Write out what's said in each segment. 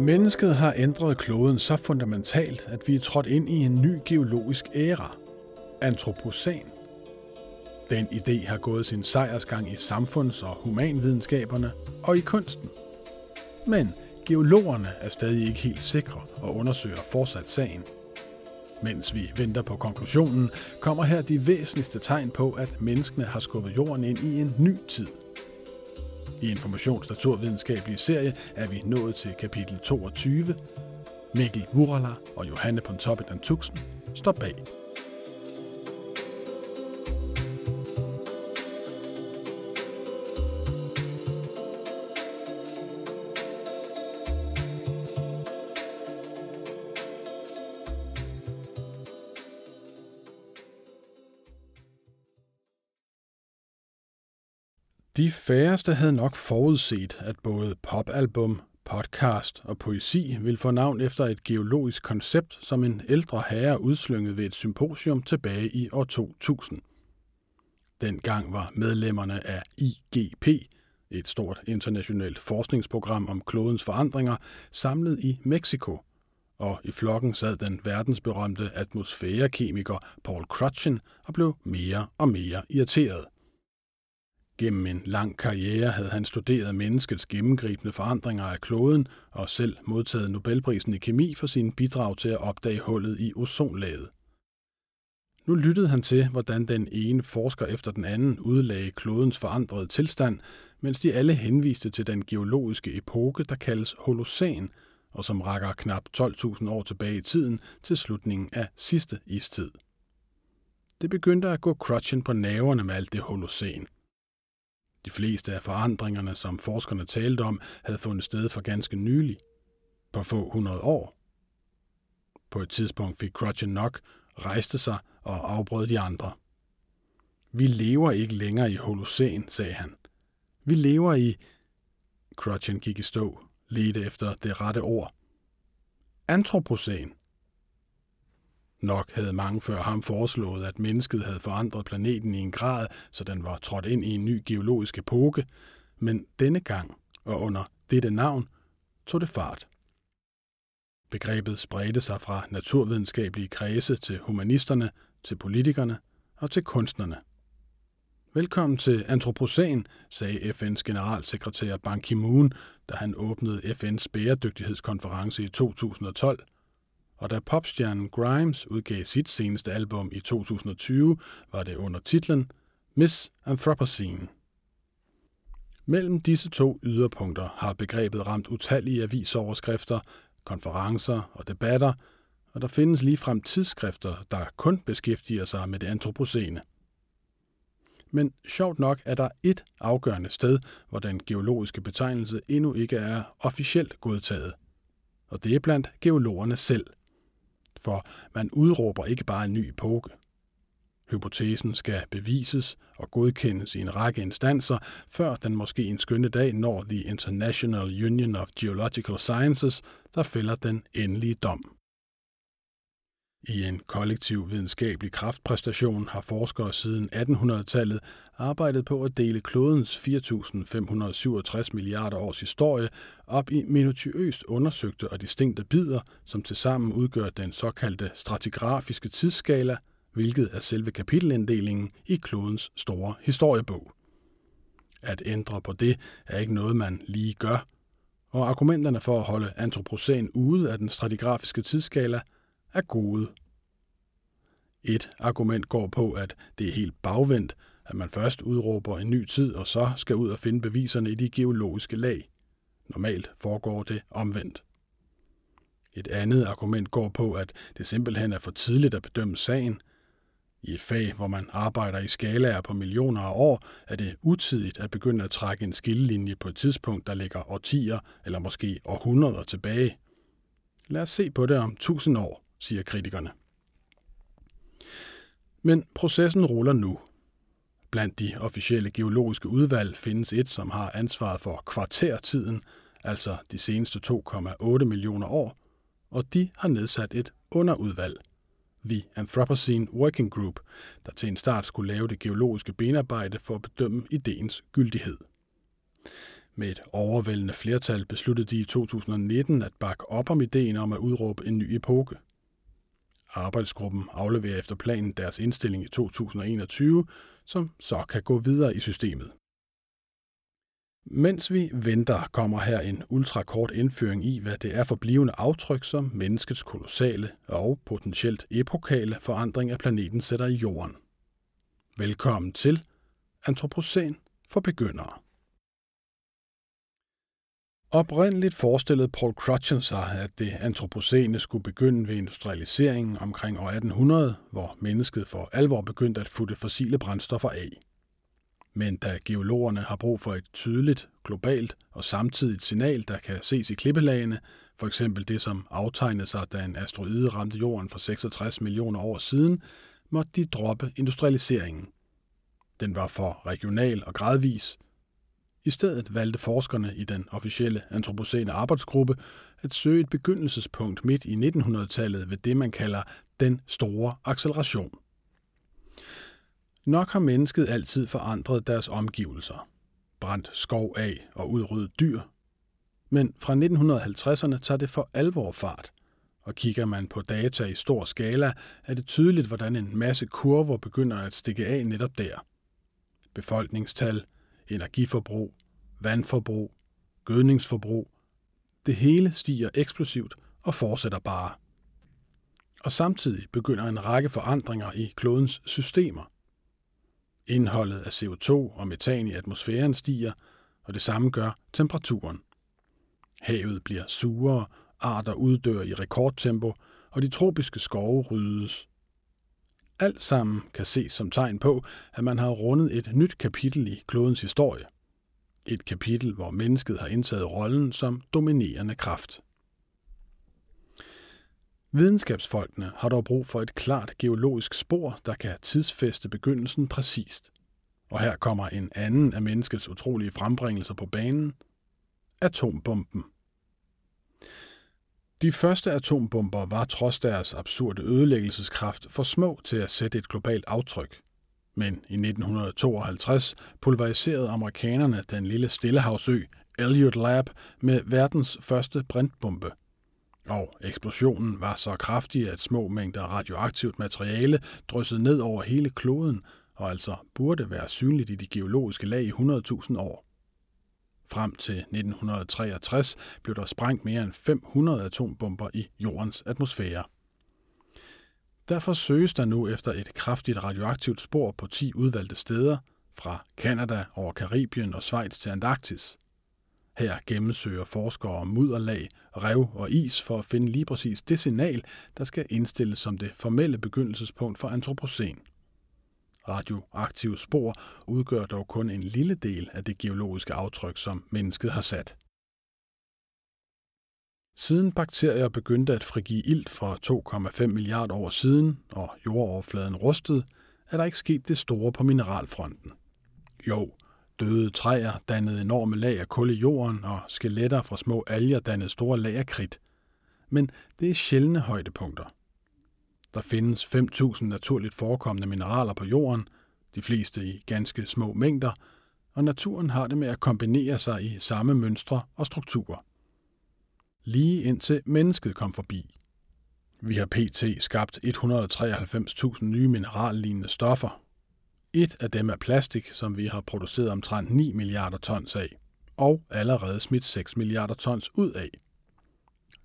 Mennesket har ændret kloden så fundamentalt, at vi er trådt ind i en ny geologisk æra. Antropocæn. Den idé har gået sin sejrsgang i samfunds- og humanvidenskaberne og i kunsten. Men geologerne er stadig ikke helt sikre og undersøger fortsat sagen. Mens vi venter på konklusionen, kommer her de væsentligste tegn på, at menneskene har skubbet jorden ind i en ny tid – i Informations Naturvidenskabelige serie er vi nået til kapitel 22. Mikkel Vurala og Johanne Pontoppidan Tuxen står bag. De færreste havde nok forudset, at både popalbum, podcast og poesi ville få navn efter et geologisk koncept, som en ældre herre udslyngede ved et symposium tilbage i år 2000. Dengang var medlemmerne af IGP, et stort internationalt forskningsprogram om klodens forandringer, samlet i Mexico, og i flokken sad den verdensberømte atmosfærekemiker Paul Crutchen og blev mere og mere irriteret. Gennem en lang karriere havde han studeret menneskets gennemgribende forandringer af kloden og selv modtaget Nobelprisen i kemi for sine bidrag til at opdage hullet i ozonlaget. Nu lyttede han til, hvordan den ene forsker efter den anden udlagde klodens forandrede tilstand, mens de alle henviste til den geologiske epoke, der kaldes Holocæn, og som rækker knap 12.000 år tilbage i tiden til slutningen af sidste istid. Det begyndte at gå Crutchen på naverne med alt det Holocæn – de fleste af forandringerne, som forskerne talte om, havde fundet sted for ganske nylig, på få hundrede år. På et tidspunkt fik Crutchen nok, rejste sig og afbrød de andre. Vi lever ikke længere i holocen, sagde han. Vi lever i... Crutchen gik i stå, ledte efter det rette ord. Antropocen. Nok havde mange før ham foreslået, at mennesket havde forandret planeten i en grad, så den var trådt ind i en ny geologisk epoke, men denne gang og under dette navn tog det fart. Begrebet spredte sig fra naturvidenskabelige kredse til humanisterne, til politikerne og til kunstnerne. Velkommen til Antropocen, sagde FN's generalsekretær Ban Ki-moon, da han åbnede FN's bæredygtighedskonference i 2012 og da popstjernen Grimes udgav sit seneste album i 2020, var det under titlen Miss Anthropocene. Mellem disse to yderpunkter har begrebet ramt utallige avisoverskrifter, konferencer og debatter, og der findes ligefrem tidsskrifter, der kun beskæftiger sig med det antropocene. Men sjovt nok er der et afgørende sted, hvor den geologiske betegnelse endnu ikke er officielt godtaget. Og det er blandt geologerne selv – for man udråber ikke bare en ny epoke. Hypotesen skal bevises og godkendes i en række instanser, før den måske en skønne dag når The International Union of Geological Sciences, der fælder den endelige dom. I en kollektiv videnskabelig kraftpræstation har forskere siden 1800-tallet arbejdet på at dele klodens 4.567 milliarder års historie op i minutiøst undersøgte og distinkte bidder, som tilsammen udgør den såkaldte stratigrafiske tidsskala, hvilket er selve kapitelinddelingen i klodens store historiebog. At ændre på det er ikke noget, man lige gør, og argumenterne for at holde antropocen ude af den stratigrafiske tidsskala – er gode. Et argument går på, at det er helt bagvendt, at man først udråber en ny tid, og så skal ud og finde beviserne i de geologiske lag. Normalt foregår det omvendt. Et andet argument går på, at det simpelthen er for tidligt at bedømme sagen. I et fag, hvor man arbejder i skalaer på millioner af år, er det utidigt at begynde at trække en skillelinje på et tidspunkt, der ligger årtier eller måske århundreder tilbage. Lad os se på det om tusind år siger kritikerne. Men processen ruller nu. Blandt de officielle geologiske udvalg findes et, som har ansvaret for kvartertiden, altså de seneste 2,8 millioner år, og de har nedsat et underudvalg, The Anthropocene Working Group, der til en start skulle lave det geologiske benarbejde for at bedømme ideens gyldighed. Med et overvældende flertal besluttede de i 2019 at bakke op om ideen om at udråbe en ny epoke. Arbejdsgruppen afleverer efter planen deres indstilling i 2021, som så kan gå videre i systemet. Mens vi venter, kommer her en ultrakort indføring i, hvad det er for blivende aftryk, som menneskets kolossale og potentielt epokale forandring af planeten sætter i jorden. Velkommen til Antropocen for begyndere. Oprindeligt forestillede Paul Crutchen sig, at det antropocene skulle begynde ved industrialiseringen omkring år 1800, hvor mennesket for alvor begyndte at futte fossile brændstoffer af. Men da geologerne har brug for et tydeligt, globalt og samtidigt signal, der kan ses i klippelagene, for eksempel det, som aftegnede sig, da en asteroide ramte jorden for 66 millioner år siden, måtte de droppe industrialiseringen. Den var for regional og gradvis. I stedet valgte forskerne i den officielle antropocene arbejdsgruppe at søge et begyndelsespunkt midt i 1900-tallet ved det, man kalder den store acceleration. Nok har mennesket altid forandret deres omgivelser. Brændt skov af og udryddet dyr. Men fra 1950'erne tager det for alvor fart. Og kigger man på data i stor skala, er det tydeligt, hvordan en masse kurver begynder at stikke af netop der. Befolkningstal, energiforbrug, vandforbrug, gødningsforbrug. Det hele stiger eksplosivt og fortsætter bare. Og samtidig begynder en række forandringer i klodens systemer – Indholdet af CO2 og metan i atmosfæren stiger, og det samme gør temperaturen. Havet bliver surere, arter uddør i rekordtempo, og de tropiske skove ryddes. Alt sammen kan ses som tegn på, at man har rundet et nyt kapitel i klodens historie. Et kapitel, hvor mennesket har indtaget rollen som dominerende kraft. Videnskabsfolkene har dog brug for et klart geologisk spor, der kan tidsfeste begyndelsen præcist. Og her kommer en anden af menneskets utrolige frembringelser på banen. Atombomben. De første atombomber var trods deres absurde ødelæggelseskraft for små til at sætte et globalt aftryk. Men i 1952 pulveriserede amerikanerne den lille stillehavsø Elliot Lab med verdens første brintbombe – og eksplosionen var så kraftig, at små mængder radioaktivt materiale dryssede ned over hele kloden, og altså burde være synligt i de geologiske lag i 100.000 år. Frem til 1963 blev der sprængt mere end 500 atombomber i jordens atmosfære. Derfor søges der nu efter et kraftigt radioaktivt spor på 10 udvalgte steder, fra Kanada over Karibien og Schweiz til Antarktis. Her gennemsøger forskere mudderlag, rev og is for at finde lige præcis det signal, der skal indstilles som det formelle begyndelsespunkt for antropocen. Radioaktive spor udgør dog kun en lille del af det geologiske aftryk, som mennesket har sat. Siden bakterier begyndte at frigive ilt for 2,5 milliarder år siden, og jordoverfladen rustede, er der ikke sket det store på mineralfronten. Jo, Døde træer dannede enorme lag af kul i jorden, og skeletter fra små alger dannede store lag af kridt. Men det er sjældne højdepunkter. Der findes 5.000 naturligt forekommende mineraler på jorden, de fleste i ganske små mængder, og naturen har det med at kombinere sig i samme mønstre og strukturer. Lige indtil mennesket kom forbi. Vi har pt. skabt 193.000 nye minerallignende stoffer, et af dem er plastik, som vi har produceret omtrent 9 milliarder tons af, og allerede smidt 6 milliarder tons ud af.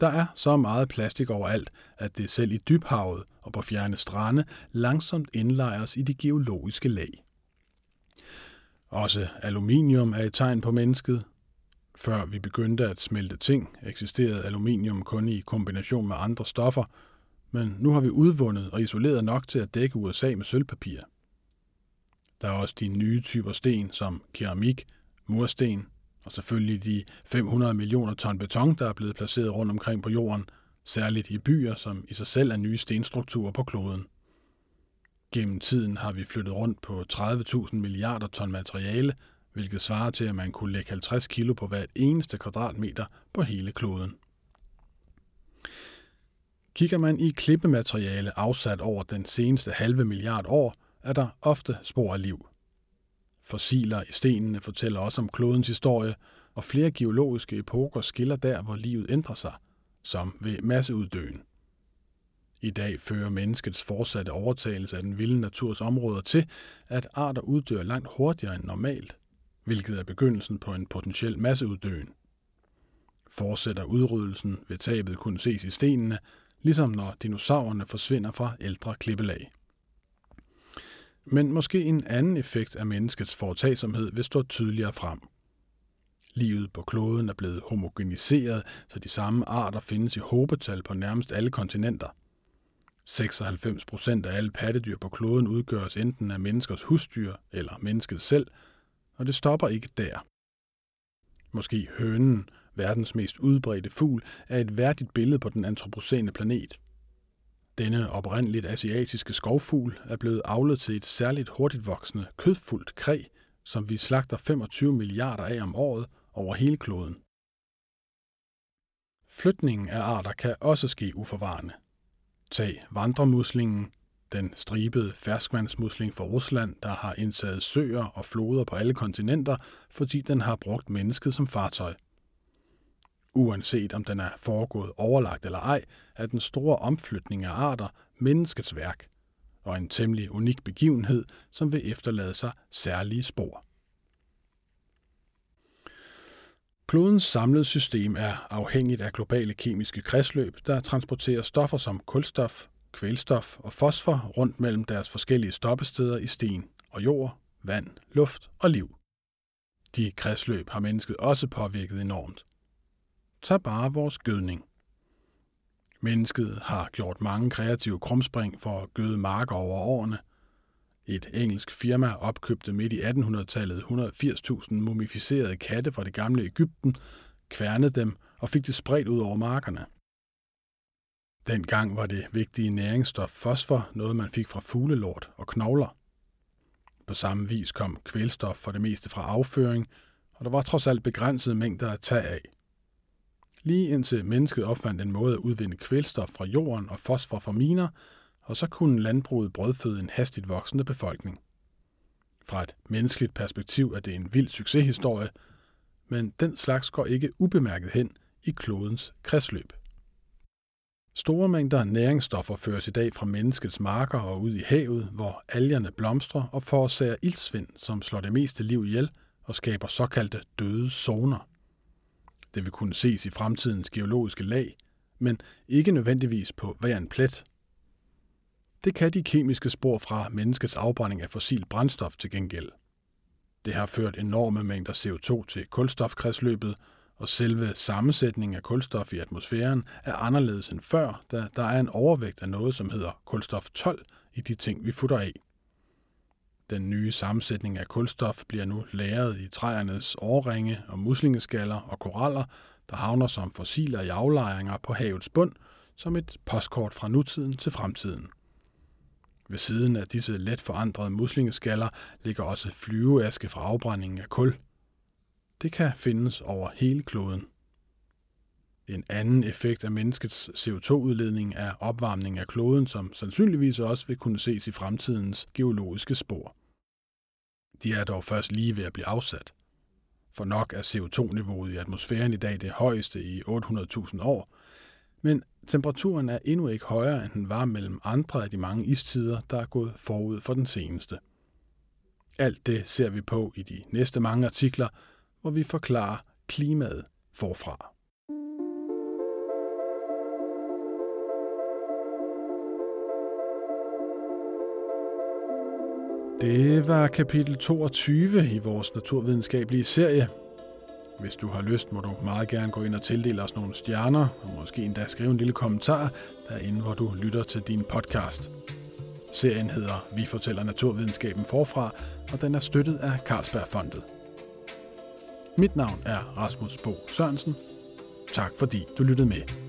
Der er så meget plastik overalt, at det selv i dybhavet og på fjerne strande langsomt indlejres i de geologiske lag. Også aluminium er et tegn på mennesket. Før vi begyndte at smelte ting, eksisterede aluminium kun i kombination med andre stoffer, men nu har vi udvundet og isoleret nok til at dække USA med sølvpapir. Der er også de nye typer sten, som keramik, mursten og selvfølgelig de 500 millioner ton beton, der er blevet placeret rundt omkring på jorden, særligt i byer, som i sig selv er nye stenstrukturer på kloden. Gennem tiden har vi flyttet rundt på 30.000 milliarder ton materiale, hvilket svarer til, at man kunne lægge 50 kilo på hvert eneste kvadratmeter på hele kloden. Kigger man i klippemateriale afsat over den seneste halve milliard år, er der ofte spor af liv. Fossiler i stenene fortæller også om klodens historie, og flere geologiske epoker skiller der, hvor livet ændrer sig, som ved masseuddøen. I dag fører menneskets fortsatte overtagelse af den vilde naturs områder til, at arter uddør langt hurtigere end normalt, hvilket er begyndelsen på en potentiel masseuddøen. Fortsætter udryddelsen, vil tabet kunne ses i stenene, ligesom når dinosaurerne forsvinder fra ældre klippelag. Men måske en anden effekt af menneskets foretagsomhed vil stå tydeligere frem. Livet på kloden er blevet homogeniseret, så de samme arter findes i hobetal på nærmest alle kontinenter. 96 procent af alle pattedyr på kloden udgøres enten af menneskers husdyr eller mennesket selv, og det stopper ikke der. Måske hønen, verdens mest udbredte fugl, er et værdigt billede på den antropocene planet – denne oprindeligt asiatiske skovfugl er blevet avlet til et særligt hurtigt voksende, kødfuldt kræ, som vi slagter 25 milliarder af om året over hele kloden. Flytningen af arter kan også ske uforvarende. Tag vandremuslingen, den stribede ferskvandsmusling fra Rusland, der har indtaget søer og floder på alle kontinenter, fordi den har brugt mennesket som fartøj – Uanset om den er foregået overlagt eller ej, er den store omflytning af arter menneskets værk, og en temmelig unik begivenhed, som vil efterlade sig særlige spor. Klodens samlede system er afhængigt af globale kemiske kredsløb, der transporterer stoffer som kulstof, kvælstof og fosfor rundt mellem deres forskellige stoppesteder i sten og jord, vand, luft og liv. De kredsløb har mennesket også påvirket enormt. Tag bare vores gødning. Mennesket har gjort mange kreative krumspring for at gøde marker over årene. Et engelsk firma opkøbte midt i 1800-tallet 180.000 mumificerede katte fra det gamle Ægypten, kværnede dem og fik det spredt ud over markerne. Dengang var det vigtige næringsstof fosfor noget, man fik fra fuglelort og knogler. På samme vis kom kvælstof for det meste fra afføring, og der var trods alt begrænsede mængder at tage af lige indtil mennesket opfandt en måde at udvinde kvælstof fra jorden og fosfor fra miner, og så kunne landbruget brødføde en hastigt voksende befolkning. Fra et menneskeligt perspektiv er det en vild succeshistorie, men den slags går ikke ubemærket hen i klodens kredsløb. Store mængder næringsstoffer føres i dag fra menneskets marker og ud i havet, hvor algerne blomstrer og forårsager ildsvind, som slår det meste liv ihjel og skaber såkaldte døde zoner. Det vil kunne ses i fremtidens geologiske lag, men ikke nødvendigvis på hver en plet. Det kan de kemiske spor fra menneskets afbrænding af fossil brændstof til gengæld. Det har ført enorme mængder CO2 til kulstofkredsløbet, og selve sammensætningen af kulstof i atmosfæren er anderledes end før, da der er en overvægt af noget, som hedder kulstof 12 i de ting, vi futter af. Den nye sammensætning af kulstof bliver nu lagret i træernes årringe og muslingeskaller og koraller, der havner som fossiler i aflejringer på havets bund, som et postkort fra nutiden til fremtiden. Ved siden af disse let forandrede muslingeskaller ligger også flyveaske fra afbrændingen af kul. Det kan findes over hele kloden. En anden effekt af menneskets CO2-udledning er opvarmning af kloden, som sandsynligvis også vil kunne ses i fremtidens geologiske spor. De er dog først lige ved at blive afsat. For nok er CO2-niveauet i atmosfæren i dag det højeste i 800.000 år, men temperaturen er endnu ikke højere, end den var mellem andre af de mange istider, der er gået forud for den seneste. Alt det ser vi på i de næste mange artikler, hvor vi forklarer klimaet forfra. Det var kapitel 22 i vores naturvidenskabelige serie. Hvis du har lyst, må du meget gerne gå ind og tildele os nogle stjerner, og måske endda skrive en lille kommentar derinde, hvor du lytter til din podcast. Serien hedder Vi fortæller naturvidenskaben forfra, og den er støttet af Carlsbergfondet. Mit navn er Rasmus Bo Sørensen. Tak fordi du lyttede med.